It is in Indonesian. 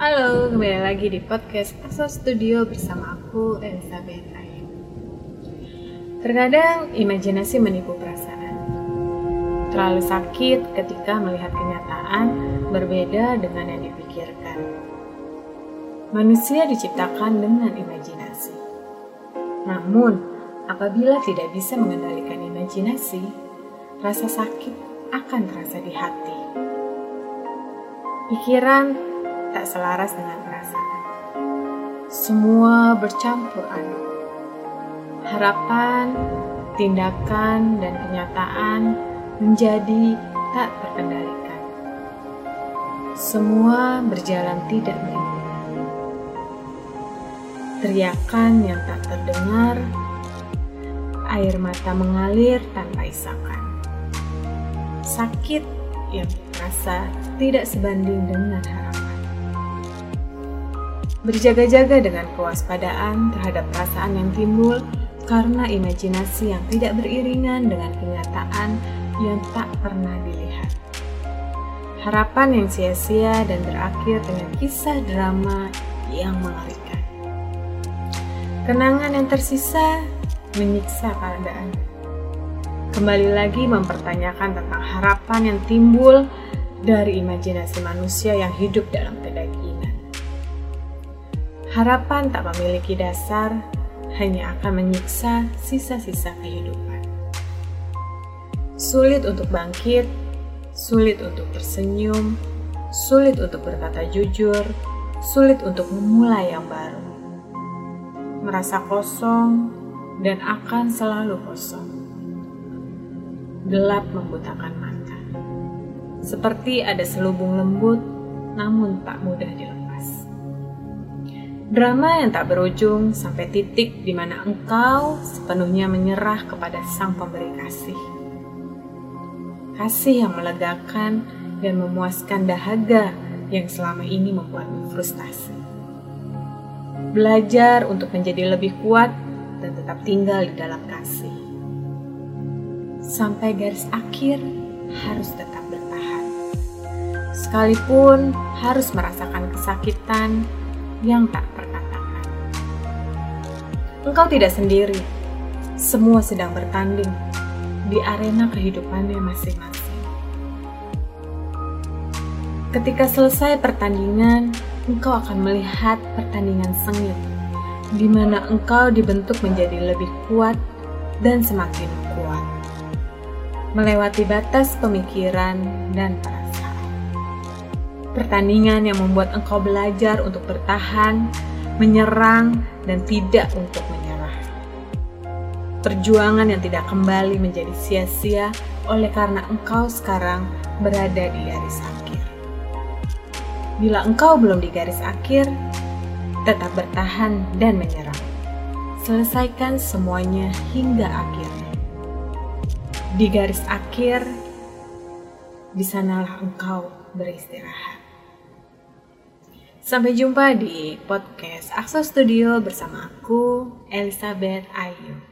Halo, kembali lagi di podcast Aso Studio bersama aku, Elizabeth Ayu. Terkadang imajinasi menipu perasaan. Terlalu sakit ketika melihat kenyataan berbeda dengan yang dipikirkan. Manusia diciptakan dengan imajinasi. Namun, apabila tidak bisa mengendalikan imajinasi, rasa sakit akan terasa di hati. Pikiran tak selaras dengan perasaan. Semua bercampur aduk. Harapan, tindakan, dan kenyataan menjadi tak terkendalikan. Semua berjalan tidak beriringan. Teriakan yang tak terdengar, air mata mengalir tanpa isakan. Sakit yang terasa tidak sebanding dengan harapan. Berjaga-jaga dengan kewaspadaan terhadap perasaan yang timbul karena imajinasi yang tidak beriringan dengan kenyataan yang tak pernah dilihat. Harapan yang sia-sia dan berakhir dengan kisah drama yang mengerikan. Kenangan yang tersisa menyiksa keadaan. Kembali lagi mempertanyakan tentang harapan yang timbul dari imajinasi manusia yang hidup dalam kedagingan. Harapan tak memiliki dasar hanya akan menyiksa sisa-sisa kehidupan. Sulit untuk bangkit, sulit untuk tersenyum, sulit untuk berkata jujur, sulit untuk memulai yang baru. Merasa kosong dan akan selalu kosong. Gelap membutakan mata. Seperti ada selubung lembut, namun tak mudah dilepas. Drama yang tak berujung sampai titik di mana engkau sepenuhnya menyerah kepada sang pemberi kasih. Kasih yang melegakan dan memuaskan dahaga yang selama ini membuatmu frustasi. Belajar untuk menjadi lebih kuat dan tetap tinggal di dalam kasih. Sampai garis akhir harus tetap bertahan. Sekalipun harus merasakan kesakitan yang tak. Engkau tidak sendiri, semua sedang bertanding di arena kehidupannya masing-masing. Ketika selesai pertandingan, engkau akan melihat pertandingan sengit, di mana engkau dibentuk menjadi lebih kuat dan semakin kuat, melewati batas pemikiran dan perasaan pertandingan yang membuat engkau belajar untuk bertahan, menyerang, dan tidak untuk menyerah. Perjuangan yang tidak kembali menjadi sia-sia oleh karena engkau sekarang berada di garis akhir. Bila engkau belum di garis akhir, tetap bertahan dan menyerang. Selesaikan semuanya hingga akhirnya. Di garis akhir, di sanalah engkau beristirahat. Sampai jumpa di podcast Aksa Studio bersama aku, Elizabeth Ayu.